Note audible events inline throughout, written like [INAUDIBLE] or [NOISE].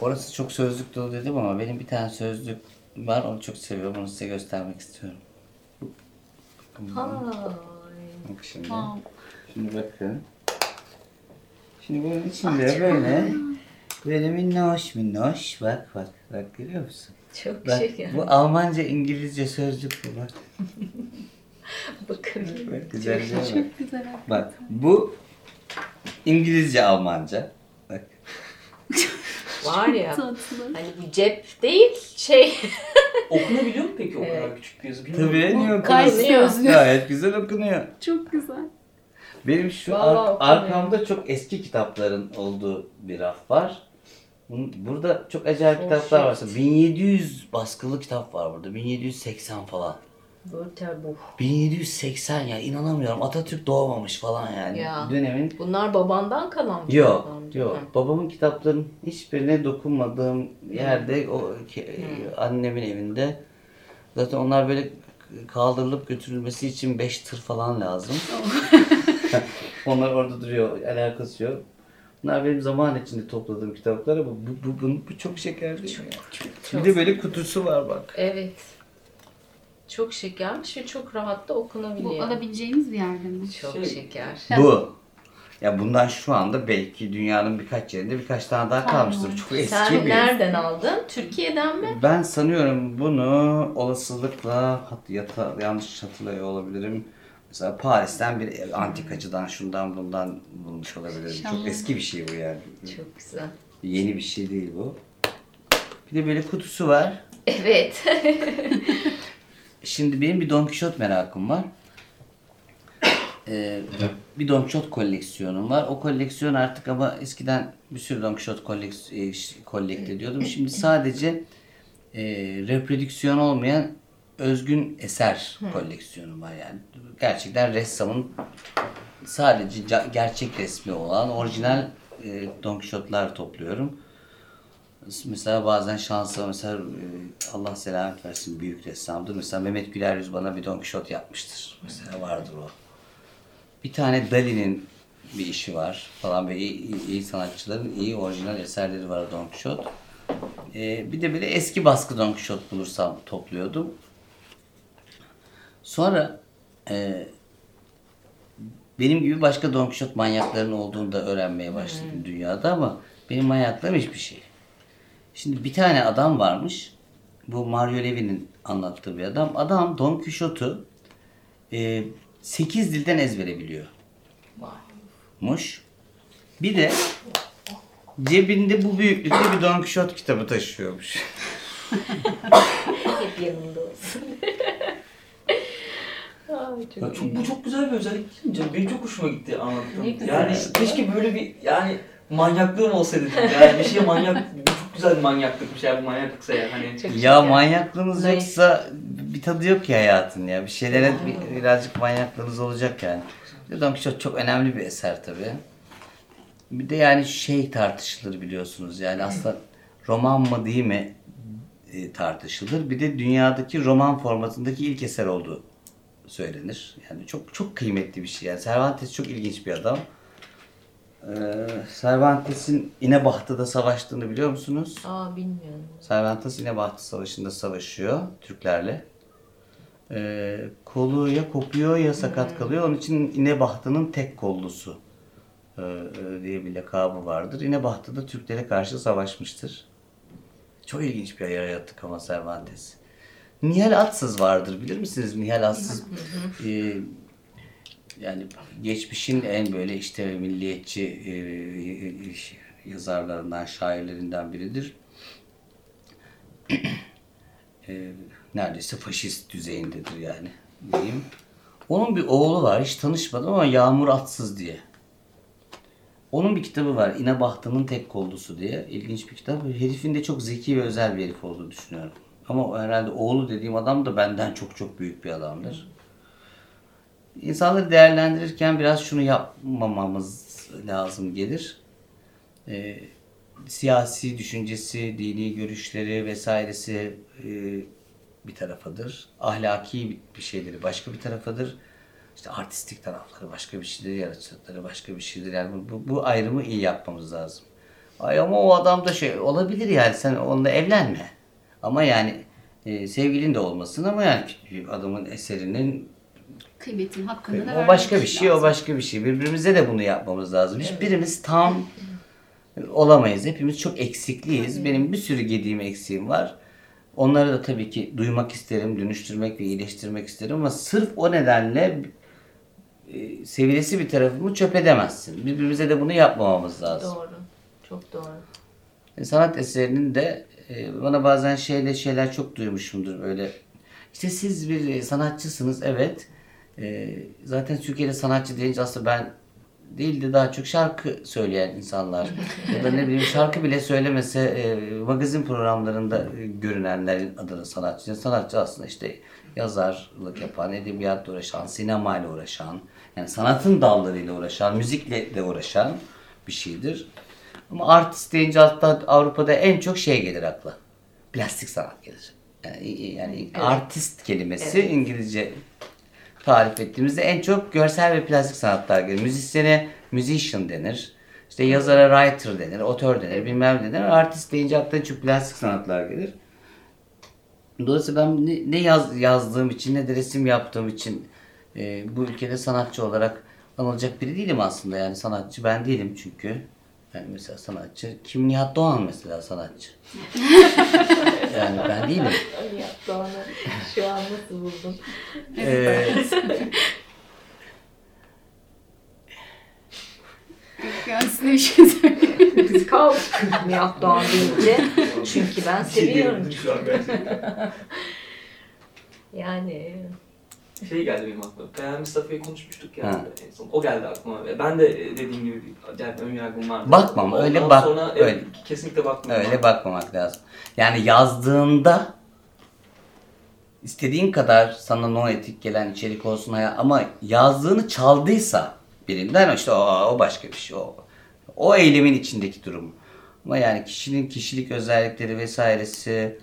Orası çok sözlük dolu dedim ama benim bir tane sözlük var onu çok seviyorum. Onu size göstermek istiyorum. Ay. Bak şimdi. Wow. Şimdi bakın. Şimdi bunun içinde böyle böyle minnoş minnoş bak bak bak görüyor musun? Çok Bak şeker. bu Almanca İngilizce sözlük bu bak. [LAUGHS] Bakabilirim. Bak güzelliğe bak. Çok güzel. Bak bu İngilizce Almanca. Var ya. Hani bu cep değil şey. [LAUGHS] Okunabiliyor mu peki o kadar küçük bir yazı? Tabii niye okunuyor? Gayet güzel okunuyor. Çok güzel. Benim şu ar- arkamda çok eski kitapların olduğu bir raf var. Burada çok acayip Oh, kitaplar var. shit. 1700 baskılı kitap var burada. 1780 falan. Wörterbuch. 1780 ya inanamıyorum. Atatürk doğmamış falan yani. Ya. Dönemin Bunlar babandan kalan mı? Yok, yok. Hı. Babamın kitaplarının hiçbirine dokunmadığım yerde o ke- annemin evinde. Zaten onlar böyle kaldırılıp götürülmesi için 5 tır falan lazım. [LAUGHS] onlar orada duruyor, alakası yok. Bunlar benim zaman içinde topladığım kitaplar ama bu, bu, bu, bu çok şeker değil mi? Bir de böyle kutusu var bak. Evet. Çok şekermiş ve çok rahat da Bu okunabiliyor. alabileceğimiz bir yerde mi? Çok Şey- şeker. Bu. Ya bundan şu anda belki dünyanın birkaç yerinde birkaç tane daha kalmıştır. Çok eski Sen bir nereden aldın? Türkiye'den mi? Ben sanıyorum bunu olasılıkla yata, yanlış hatırlıyor olabilirim. Mesela Paris'ten bir antikacıdan şundan bundan bulmuş olabilirim. Çok İnşallah. eski bir şey bu yani. Çok güzel. Yeni bir şey değil bu. Bir de böyle kutusu var. Evet. [LAUGHS] Şimdi benim bir Don Quixote merakım var. Ee, bir Don Quixote koleksiyonum var. O koleksiyon artık ama eskiden bir sürü Don Quixote koleks- e, kolekt ediyordum. Şimdi sadece e, reprodüksiyon olmayan özgün eser koleksiyonum var yani. Gerçekten ressamın sadece ca- gerçek resmi olan orijinal e, Don Quixote'lar topluyorum. Mesela bazen şansa mesela e, Allah selamet versin büyük ressamdır. Mesela Mehmet Güler Yüz bana bir Don Quixote yapmıştır. Mesela vardır o. Bir tane Dali'nin bir işi var falan böyle iyi, iyi- iyi sanatçıların iyi orijinal eserleri var Don Quixote. E, bir de böyle eski baskı Don Quixote bulursam topluyordum. Sonra e, benim gibi başka Don Quixote manyakların olduğunu da öğrenmeye başladım dünyada ama benim manyaklarım hiçbir şey. Şimdi bir tane adam varmış. Bu Mario Levy'nin anlattığı bir adam. Adam Don Quixote'u e, 8 dilden ezbere biliyor. Muş. Bir de cebinde bu büyüklükte bir Don Quixote kitabı taşıyormuş. [LAUGHS] Hep yanında olsun. [LAUGHS] Ay, çok Ya çok, bu çok güzel bir özellik değil mi canım? Benim çok hoşuma gitti Ne anlattığım. güzel. Yani keşke böyle bir yani manyaklığım olsaydı. Yani bir şeye manyak, çok güzel bir manyaklık bir şey bu manyaklıksa ya hani. Çok Ya şeker. manyaklığınız Zayıf. yoksa bir tadı yok ki hayatın ya. Bir şeylere bir- birazcık manyaklığınız olacak yani. Don Quixote çok önemli bir eser tabii. Bir de yani şey tartışılır biliyorsunuz yani aslında roman mı değil mi e, tartışılır. Bir de dünyadaki roman formatındaki ilk eser olduğu söylenir. Yani çok çok kıymetli bir şey. Yani Cervantes çok ilginç bir adam. Ee, Cervantes'in İnebahtı'da savaştığını biliyor musunuz? Aa bilmiyorum. Cervantes İnebahtı Savaşı'nda savaşıyor Türklerle. Ee, kolu ya kopuyor ya sakat kalıyor. Onun için İnebahtı'nın tek kollusu e, e, diye bir lakabı vardır. İnebahtı da Türklere karşı savaşmıştır. Çok ilginç bir yarattık ama Cervantes. Nihal Atsız vardır bilir misiniz? Nihal Atsız e, yani geçmişin en böyle işte milliyetçi e, e, yazarlarından, şairlerinden biridir. E, neredeyse faşist düzeyindedir yani diyeyim. Onun bir oğlu var hiç tanışmadım ama Yağmur Atsız diye. Onun bir kitabı var İnebahtı'nın tek kollusu diye. İlginç bir kitap. Herifin de çok zeki ve özel bir herif olduğunu düşünüyorum. Ama herhalde oğlu dediğim adam da benden çok çok büyük bir adamdır. İnsanları değerlendirirken biraz şunu yapmamamız lazım gelir. Ee, siyasi düşüncesi, dini görüşleri vesairesi e, bir tarafıdır. Ahlaki bir- şeyleri başka bir tarafıdır. İşte artistik tarafları başka bir şeydir, yaratıcılıkları başka bir şeydir. Yani bu, bu ayrımı iyi yapmamız lazım. Ay ama o adam da şey olabilir yani sen onunla evlenme. Ama yani e, sevgilin de olmasın ama yani adamın eserinin Kıymetini, hakkını da o başka bir şey, o lazım. başka bir şey. Birbirimize de bunu yapmamız lazım. Hiçbirimiz tam olamayız. Hepimiz çok eksikliyiz. Benim bir sürü gediğim eksiğim var. Onları da tabii ki duymak isterim, dönüştürmek ve iyileştirmek isterim ama sırf o nedenle e, seviyesi bir tarafımı çöp edemezsin. Birbirimize de bunu yapmamamız lazım. Doğru. Çok doğru. E, Sanat eserinin de e, bana bazen şeyle şeyler çok duymuşumdur böyle. İşte siz bir sanatçısınız evet. E, zaten Türkiye'de sanatçı deyince aslında ben değil de daha çok şarkı söyleyen insanlar. [LAUGHS] ya da ne bileyim şarkı bile söylemese e, magazin programlarında e, görünenlerin adına sanatçı. Sanatçı aslında işte yazarlık yapan, edebiyatla uğraşan, sinemayla uğraşan, yani sanatın dallarıyla uğraşan, müzikle de uğraşan bir şeydir. Ama artist deyince hatta Avrupa'da en çok şey gelir akla. Plastik sanat gelir. Yani, yani artist kelimesi İngilizce tarif ettiğimizde en çok görsel ve plastik sanatlar gelir. Müzisyene musician denir. İşte yazara writer denir, otör denir, bilmem ne denir. Artist deyince akla çok plastik sanatlar gelir. Dolayısıyla ben ne, ne yaz, yazdığım için ne de resim yaptığım için e, bu ülkede sanatçı olarak anılacak biri değilim aslında. Yani sanatçı ben değilim çünkü. Yani mesela sanatçı. Kim Nihat Doğan mesela sanatçı. [LAUGHS] yani ben değilim. [LAUGHS] Nihat Doğan'ı şu an nasıl buldun? Ee, size bir şey söyleyeyim. Biz kaldık Nihat Doğan deyince. Çünkü ben seviyorum. Yani Şey geldi benim aklıma. Peyami Mustafa'yı konuşmuştuk ya en son. O geldi aklıma. Ve Ben de dediğim gibi acayip ön yargım vardı. Bakmam, öyle Ondan bak- Sonra öyle. evet, kesinlikle bakmam. Öyle bakmamak lazım. Yani yazdığında istediğin kadar sana no etik gelen içerik olsun hayat ama yazdığını çaldıysa birinden işte o, o başka bir şey. O, o eylemin içindeki durum. Ama yani kişinin kişilik özellikleri vesairesi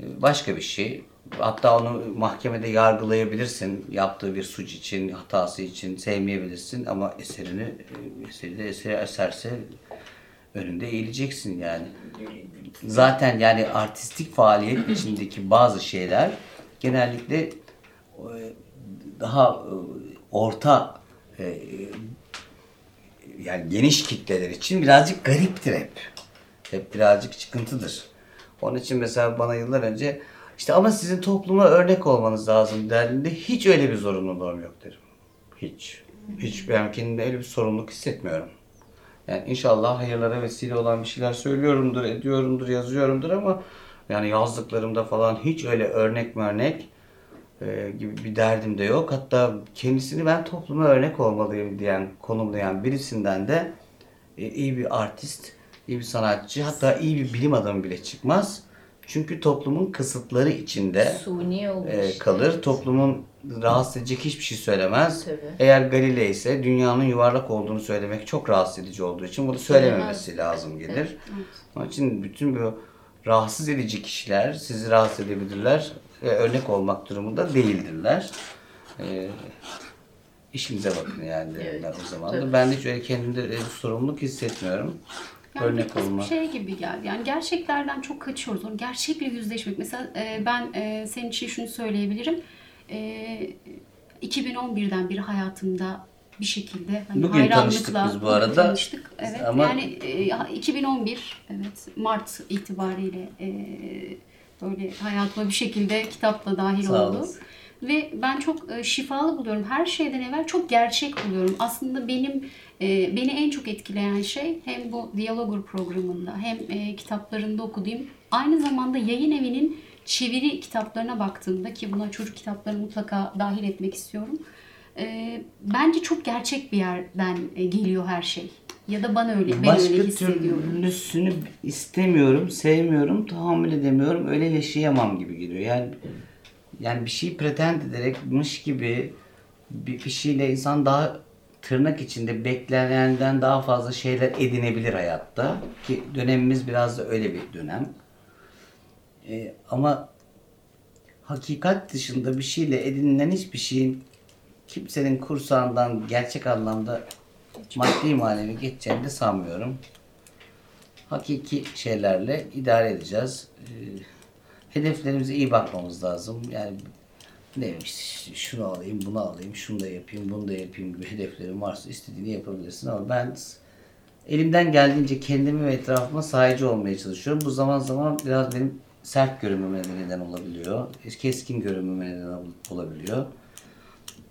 e, başka bir şey. Hatta onu mahkemede yargılayabilirsin. Yaptığı bir suç için, hatası için sevmeyebilirsin ama eserini, e, eseri de eseri eserse önünde eğileceksin yani. Zaten yani artistik faaliyet içindeki bazı şeyler genellikle e, daha e, orta yani geniş kitleler için birazcık gariptir hep. Hep birazcık çıkıntıdır. Onun için mesela bana yıllar önce işte ama sizin topluma örnek olmanız lazım derdiğinde hiç öyle bir zorunluluğum yok derim. Hiç. Hiç ben kendimde öyle bir sorumluluk hissetmiyorum. Yani inşallah hayırlara vesile olan bir şeyler söylüyorumdur, ediyorumdur, yazıyorumdur ama yani yazdıklarımda falan hiç öyle örnek örnek gibi bir derdim de yok. Hatta kendisini ben topluma örnek olmalıyım diyen, konumlayan birisinden de e, iyi bir artist, iyi bir sanatçı, hatta iyi bir bilim adamı bile çıkmaz. Çünkü toplumun kısıtları içinde suni olur e, kalır. Toplumun rahatsız edecek hiçbir şey söylemez. Tabii. Eğer Galilei ise dünyanın yuvarlak olduğunu söylemek çok rahatsız edici olduğu için bunu söylememesi lazım gelir. Onun için bütün bu rahatsız edici kişiler sizi rahatsız edebilirler ve örnek olmak durumunda değildirler. E, işinize bakın yani Evet, o zaman da. Ben de hiç öyle kendimde bir sorumluluk hissetmiyorum. Yani örnek bir olma. şey gibi geldi. Yani gerçeklerden çok kaçıyoruz. Onu gerçekle yüzleşmek. Mesela e, ben e, senin için şunu söyleyebilirim. E, 2011'den beri hayatımda bir şekilde hani Bugün tanıştık hayranlıkla biz bu arada. tanıştık. Evet. Ama- Yani e, 2011 evet Mart itibariyle e, böyle hayatıma bir şekilde kitapla dahil Sağ oldu. olasın. Ve ben çok e, şifalı buluyorum. Her şeyden evvel çok gerçek buluyorum. Aslında benim e, beni en çok etkileyen şey hem bu Diyalogur programında hem e, kitaplarında okuduğum aynı zamanda yayın evinin çeviri kitaplarına baktığımda ki buna çocuk kitapları mutlaka dahil etmek istiyorum. E, bence çok gerçek bir yerden e, geliyor her şey. Ya da bana öyle, ben Başka öyle hissediyorum. türlüsünü istemiyorum, sevmiyorum, tahammül edemiyorum, öyle yaşayamam gibi geliyor. Yani yani bir şeyi pretend ederekmiş gibi bir, bir şeyle insan daha tırnak içinde beklenenden daha fazla şeyler edinebilir hayatta. Ki dönemimiz biraz da öyle bir dönem. Ee, ama hakikat dışında bir şeyle edinilen hiçbir şeyin kimsenin kursağından gerçek anlamda maddi manevi geçeceğini de sanmıyorum. hakiki şeylerle idare edeceğiz. Ee, hedeflerimize iyi bakmamız lazım. Yani neymiş şunu alayım, bunu alayım, şunu da yapayım, bunu da yapayım gibi hedeflerin varsa istediğini yapabilirsin ama ben elimden geldiğince kendimi ve etrafıma sahici olmaya çalışıyorum. Bu zaman zaman biraz benim sert görünmeme neden olabiliyor. Keskin görünmeme neden olabiliyor.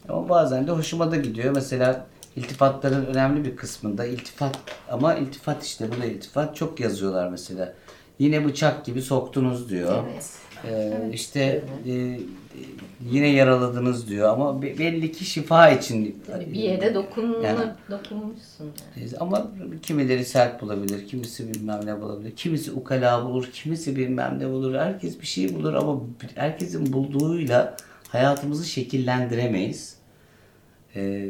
Ama bazen de hoşuma da gidiyor. Mesela iltifatların önemli bir kısmında iltifat ama iltifat işte bu da iltifat çok yazıyorlar mesela. Yine bıçak gibi soktunuz diyor. Ee, işte e, yine yaraladınız diyor ama be- belli ki şifa için Hani bir yere dokun, Yani- dokunmuşsun. ama kimileri sert bulabilir, kimisi bilmem ne bulabilir, kimisi ukala bulur, kimisi bilmem ne bulur. Herkes bir şey bulur ama herkesin bulduğuyla hayatımızı şekillendiremeyiz. Ee,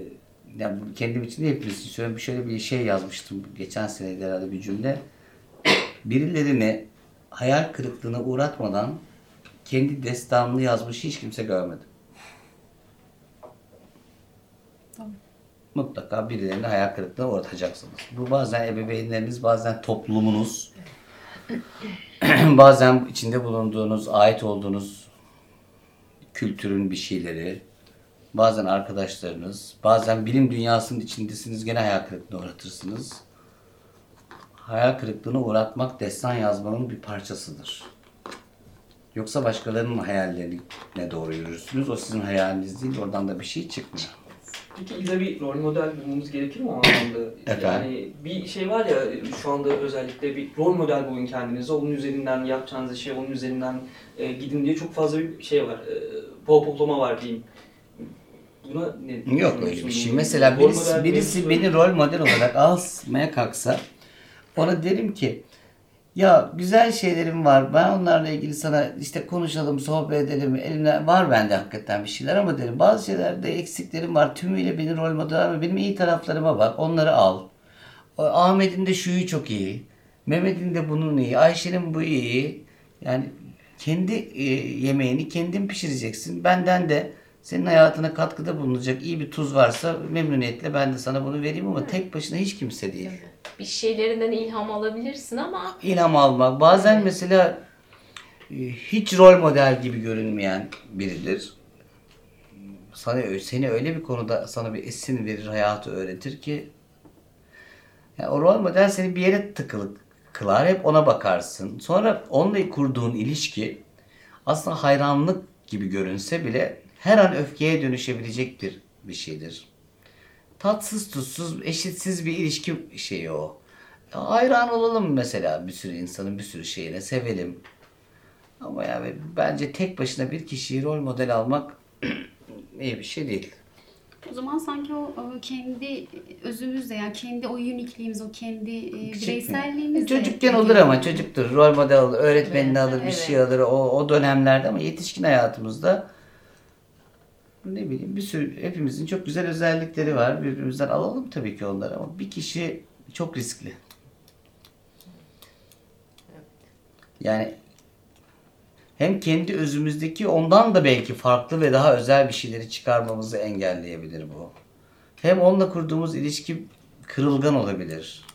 yani kendim için de hepimiz için söylüyorum. Şöyle bir şey yazmıştım geçen sene herhalde bir cümle. Birilerini hayal kırıklığına uğratmadan kendi destanını yazmış hiç kimse görmedim. Mutlaka birilerini hayal kırıklığına uğratacaksınız. Bu bazen ebeveynleriniz, bazen toplumunuz, [CLEARS THROAT] bazen içinde bulunduğunuz, ait olduğunuz kültürün bir şeyleri, bazen arkadaşlarınız, bazen bilim dünyasının içindesiniz gene hayal kırıklığına uğratırsınız. Hayal kırıklığına uğratmak destan yazmanın bir parçasıdır. Yoksa başkalarının hayallerine doğru yürürsünüz. O sizin hayaliniz değil, oradan da bir şey çıkmıyor. Peki illa bir rol model bulmamız gerekir mi o anlamda? Efendim? Yani bir şey var ya şu anda özellikle bir rol model bulun kendinize. Onun üzerinden yapacağınız şey onun üzerinden e, gidin diye çok fazla bir şey var. E, pohpohlama var diyeyim. Buna ne Yok öyle bir şey. Mesela Rol birisi, birisi beni rol model olarak almaya kalksa ona derim ki ya güzel şeylerim var. Ben onlarla ilgili sana işte konuşalım, sohbet edelim. Elimden var bende hakikaten bir şeyler ama derim bazı şeylerde eksiklerim var. Tümüyle beni rol model ama benim iyi taraflarıma bak. Onları al. Ahmet'in de şuyu çok iyi. Mehmet'in de bunun iyi. Ayşe'nin bu iyi. Yani kendi e, yemeğini kendin pişireceksin. Benden de senin hayatına katkıda bulunacak iyi bir tuz varsa memnuniyetle ben de sana bunu vereyim ama tek başına hiç kimse değil. Bir şeylerinden ilham alabilirsin ama İlham almak. Bazen mesela e, hiç rol model gibi görünmeyen biridir. Sana seni öyle bir konuda sana bir esin verir, hayatı öğretir ki yani o rol model seni bir yere tıkılı kılar. Hep ona bakarsın. Sonra onunla kurduğun ilişki aslında hayranlık gibi görünse bile her an öfkeye dönüşebilecek bir bir şeydir. Tatsız tuzsuz, eşitsiz bir ilişki şeyi o. Hayran olalım mesela bir sürü insanın bir sürü şeyine sevelim. Ama yani bence tek başına bir kişiyi rol model almak [CLEARS THROAT] iyi bir şey değil. O zaman sanki o e, kendi özümüzle yani kendi o unikliğimiz, o kendi e, bireyselliğimizle. Çocukken olur ama çocuktur. Rol model alır, öğretmenini alır, bir evet. şey alır o, o dönemlerde ama yetişkin hayatımızda ne bileyim bir sürü hepimizin çok güzel özellikleri var. Birbirimizden alalım tabii ki onları ama bir kişi çok riskli. Yani hem kendi özümüzdeki ondan da belki farklı ve daha özel bir şeyleri çıkarmamızı engelleyebilir bu. Hem onunla kurduğumuz ilişki kırılgan olabilir.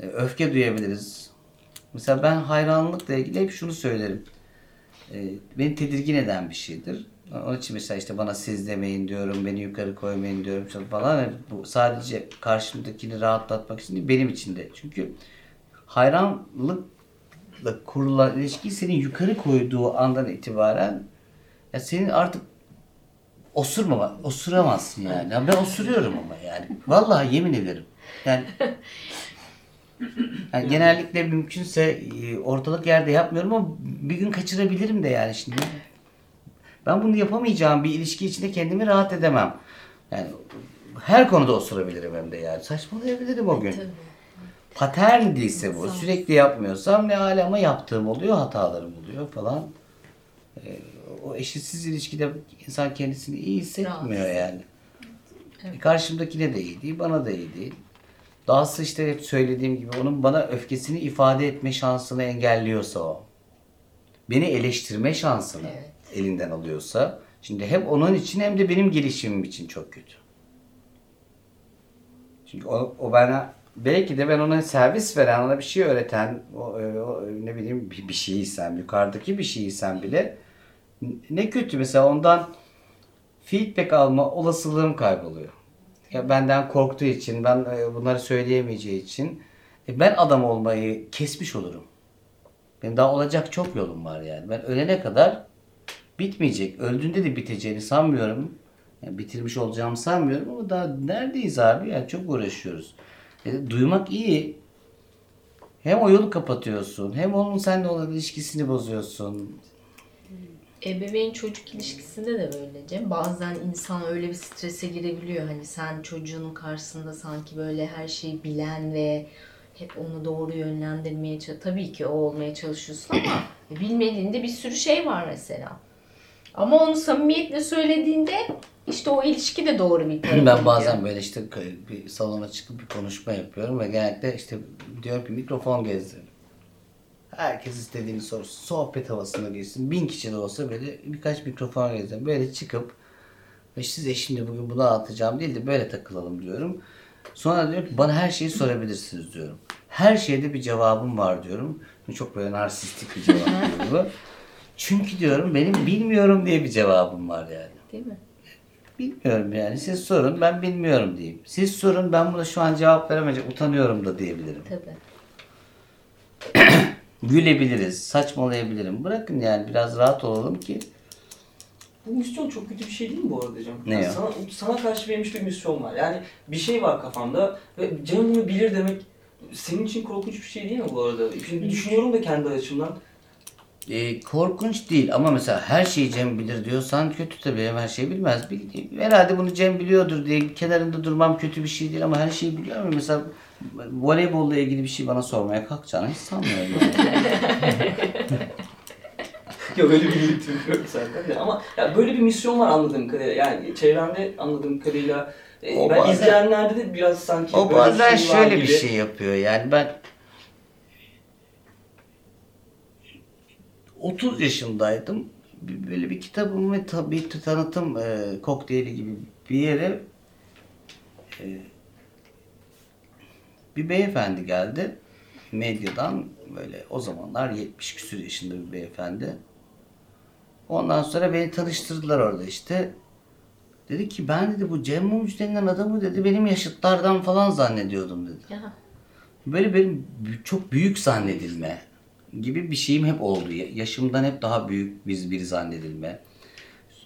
E, Öfke duyabiliriz. Mesela ben hayranlıkla ilgili hep şunu söylerim. E, beni tedirgin eden bir şeydir. Onun için mesela işte bana siz demeyin diyorum, beni yukarı koymayın diyorum falan. Yani Bu sadece karşımdakini rahatlatmak için değil, benim için de. Çünkü hayranlıkla kurulan ilişki seni yukarı koyduğu andan itibaren ya senin artık osurmama, osuramazsın yani. Ya ben osuruyorum ama yani. Vallahi yemin ederim. Yani yani genellikle mümkünse e, ortalık yerde yapmıyorum ama bir gün kaçırabilirim de yani şimdi. Ben bunu yapamayacağım bir ilişki içinde kendimi rahat edemem. Yani her konuda osurabilirim hem de yani. Saçmalayabilirim o gün. Patern değilse bu. Sürekli yapmıyorsam ne hali ama yaptığım oluyor, hatalarım oluyor falan. E, o eşitsiz ilişkide insan kendisini iyi hissetmiyor Rahatsız. yani. E, karşımdakine de iyi değil, bana da iyi değil. Dahası işte hep söylediğim gibi onun bana öfkesini ifade etme şansını engelliyorsa o. Beni eleştirme şansını Evet. Elinden alıyorsa. Şimdi hem onun için hem de benim gelişimim için çok kötü. Çünkü o, o bana belki de ben ona servis veren, ona bir şey öğreten, o, e, o, ne bileyim bir, bir şeysem, yukarıdaki bir şeysem bile ne kötü mesela ondan feedback alma olasılığım kayboluyor. Ya benden korktuğu için, ben e, bunları söyleyemeyeceği için e, ben adam olmayı kesmiş olurum. Benim daha olacak çok yolum var yani. Ben ölene kadar bitmeyecek. Öldüğünde de biteceğini sanmıyorum. Yani bitirmiş olacağımı sanmıyorum ama daha neredeyiz abi? Yani çok uğraşıyoruz. E, duymak iyi. Hem o yolu kapatıyorsun, hem onun seninle olan ilişkisini bozuyorsun. Ebeveyn çocuk ilişkisinde de böyle Cem. Bazen insan öyle bir strese girebiliyor. Hani sen çocuğunun karşısında sanki böyle her şeyi bilen ve hep onu doğru yönlendirmeye çalışıyorsun. Tabii ki o olmaya çalışıyorsun ama [CLEARS THROAT] bilmediğinde bir sürü şey var mesela. Ama onu samimiyetle söylediğinde işte o ilişki de doğru bir tarafa [CLEARS THROAT] Ben bazen böyle işte bir salona çıkıp bir konuşma yapıyorum ve genellikle işte diyorum ki mikrofon gezdirin. Herkes istediğini sorsun. Sohbet havasına girsin. Bin kişi de olsa böyle birkaç mikrofon gezdirin. Böyle çıkıp ve size şimdi bugün bunu anlatacağım değil de böyle takılalım diyorum. Sonra diyor ki bana her şeyi sorabilirsiniz diyorum. Her şeyde bir cevabım var diyorum. Bu Çok böyle narsistik bir cevap [LAUGHS] bu. Çünkü diyorum benim bilmiyorum diye bir cevabım var yani. Değil mi? Bilmiyorum yani. Siz sorun ben bilmiyorum diyeyim. Siz sorun ben buna şu an cevap veremeyeceğim. Utanıyorum da diyebilirim. Tabii. [CLEARS THROAT] Gülebiliriz. Saçmalayabilirim. Bırakın yani biraz rahat olalım ki. Bu misyon çok kötü bir şey değil mi bu arada Cem? Ne Yani ya? Sana, sana karşı verilmiş bir misyon var. Yani bir şey var kafanda ve Cem bunu bilir demek senin için korkunç bir şey değil mi bu arada? Şimdi düşünüyorum da kendi açımdan. Ee, korkunç değil ama mesela her şeyi Cem bilir diyorsan kötü tabii her şeyi bilmez. Bil- Herhalde bunu Cem biliyordur diye kenarında durmam kötü bir şey değil ama her şeyi biliyor ama mesela voleybolla ilgili bir şey bana sormaya kalkacağını hiç sanmıyorum. [LAUGHS] Yani. Yok öyle bir niyetim yok zaten de. Ama ya böyle bir misyon var anladığım kadarıyla. Yani çevremde anladığım kadarıyla e, O ben bazen- izleyenlerde de biraz sanki O böyle bazen bir şey şöyle bir gibi. şey yapıyor yani ben 30 yaşındaydım. Böyle bir kitabımı ve ta- bir tanıtım e, kokteyli gibi bir yere e, bir beyefendi geldi. Medyadan böyle o zamanlar 70 küsur yaşında bir beyefendi. Ondan sonra beni tanıştırdılar orada işte. Dedi ki ben dedi bu Cem Mumcu denilen adamı dedi benim yaşıtlardan falan zannediyordum dedi. Ya. Böyle benim çok büyük zannedilme gibi bir şeyim hep oldu. Ya- Yaşımdan hep daha büyük biz bir zannedilme.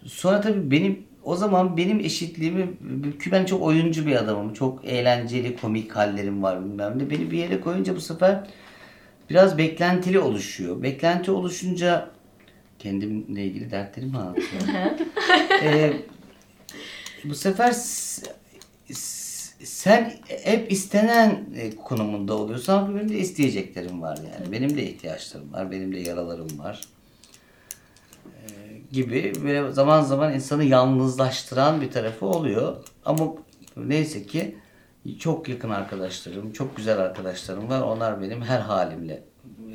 Sonra tabii benim o zaman benim eşitliğimi ki ben çok oyuncu bir adamım. Çok eğlenceli komik hallerim var bilmem ne. Beni bir yere koyunca bu sefer biraz beklentili oluşuyor. Beklenti oluşunca kendimle ilgili dertlerimi anlatıyorum. Ee, bu sefer sen hep istenen e, konumunda oluyorsun ama benim de isteyeceklerim var yani. Benim de ihtiyaçlarım var, benim de yaralarım var. Ee, gibi böyle zaman zaman insanı yalnızlaştıran bir tarafı oluyor. Ama neyse ki çok yakın arkadaşlarım, çok güzel arkadaşlarım var. Onlar benim her halimle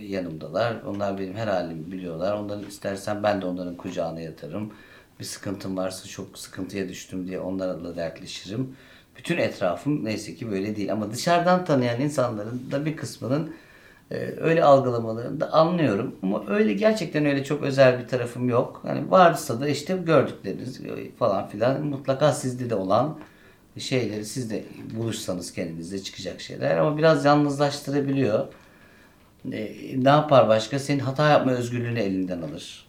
yanımdalar. Onlar benim her halimi biliyorlar. Onların istersen ben de onların kucağına yatarım. Bir sıkıntım varsa çok sıkıntıya düştüm diye onlarla dertleşirim. Bütün etrafım neyse ki böyle değil. Ama dışarıdan tanıyan insanların da bir kısmının e, öyle algılamalarını da anlıyorum. Ama öyle gerçekten öyle çok özel bir tarafım yok. Hani varsa da işte gördükleriniz falan filan mutlaka sizde de olan şeyleri siz de buluşsanız kendinizde çıkacak şeyler. Ama biraz yalnızlaştırabiliyor. E, ne yapar başka? Senin hata yapma özgürlüğünü elinden alır.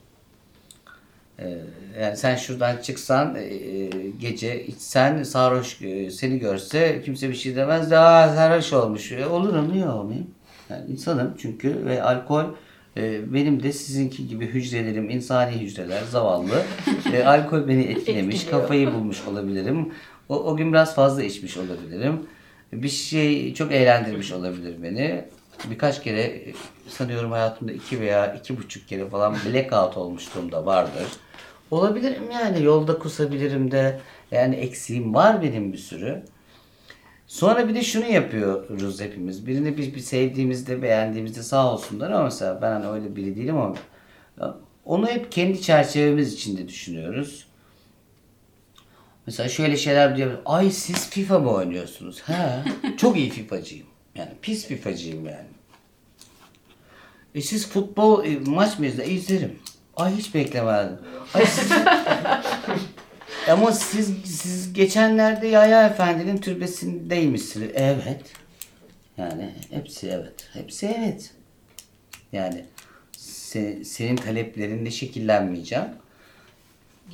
E, yani sen şuradan çıksan e, gece içsen sarhoş e, seni görse kimse bir şey demez de aa sarhoş olmuş. E, olurum niye olmayayım? Yani insanım çünkü ve alkol e, benim de sizinki gibi hücrelerim insani hücreler zavallı. E, alkol beni etkilemiş, Etkiliyor. kafayı bulmuş olabilirim. O, o gün biraz fazla içmiş olabilirim. Bir şey çok eğlendirmiş olabilir beni. Birkaç kere e, sanıyorum hayatımda iki veya iki buçuk kere falan blackout olmuşluğum da vardır. Olabilirim yani yolda kusabilirim de yani eksiğim var benim bir sürü. Sonra bir de şunu yapıyoruz hepimiz. Birini bir, bir sevdiğimizde, beğendiğimizde sağ olsunlar ama mesela ben hani öyle biri değilim ama onu hep kendi çerçevemiz içinde düşünüyoruz. Mesela şöyle şeyler diyor. Ay siz FIFA mı oynuyorsunuz? He. Çok iyi FIFA'cıyım. Yani pis FIFA'cıyım yani. E siz futbol e, maç mı izler? İzlerim. Ay hiç beklemezdim. Ay siz... [LAUGHS] Ama siz siz geçenlerde Yahya Efendi'nin türbesindeymişsiniz. Evet. Yani hepsi evet. Hepsi evet. Yani se- senin taleplerinde şekillenmeyeceğim.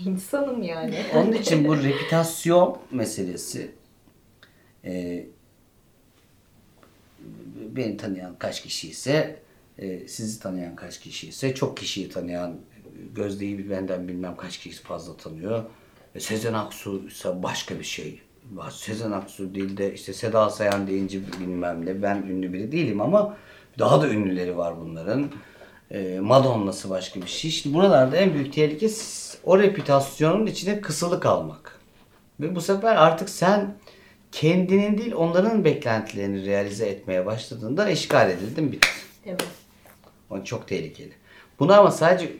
İnsanım yani. Onun için bu reputasyon meselesi e, beni tanıyan kaç kişi ise e, sizi tanıyan kaç kişi ise çok kişiyi tanıyan Gözde'yi benden bilmem kaç kişi fazla tanıyor. E, Sezen Aksu ise başka bir şey. Sezen Aksu değil de işte Seda Sayan deyince bilmem ne. Ben ünlü biri değilim ama daha da ünlüleri var bunların. E, Madonna'sı başka bir şey. Şimdi buralarda en büyük tehlike o reputasyonun içine kısılı kalmak. Ve bu sefer artık sen kendinin değil onların beklentilerini realize etmeye başladığında işgal edildin bitti. Evet. O çok tehlikeli. Bunu ama sadece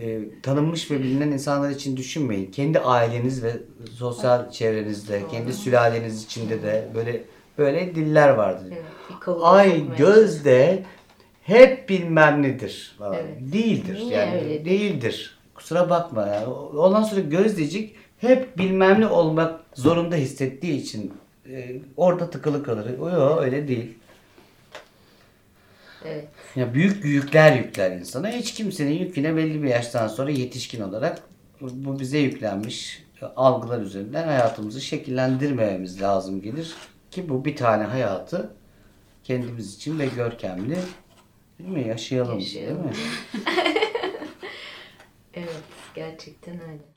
e, tanınmış ve bilinen insanlar için düşünmeyin. Kendi aileniz ve sosyal çevrenizde, kendi sülaleniz içinde de böyle böyle diller vardır. Evet. Ay gözde hep bilmem nedir. falan. Evet. Değildir. Niye yani öyle? değildir. Kusura bakma ya. Ondan sonra gözdecik hep bilmem ne olmak zorunda hissettiği için e, orada tıkılı kalır. Yok öyle değil. Evet. Ya büyük yükler yükler insana. Hiç kimsenin yüküne belli bir yaştan sonra yetişkin olarak bu bize yüklenmiş algılar üzerinden hayatımızı şekillendirmememiz lazım gelir. Ki bu bir tane hayatı kendimiz için ve görkemli değil mi? Yaşayalım, Yaşayalım. değil mi? [LAUGHS] Evet. Gerçekten öyle.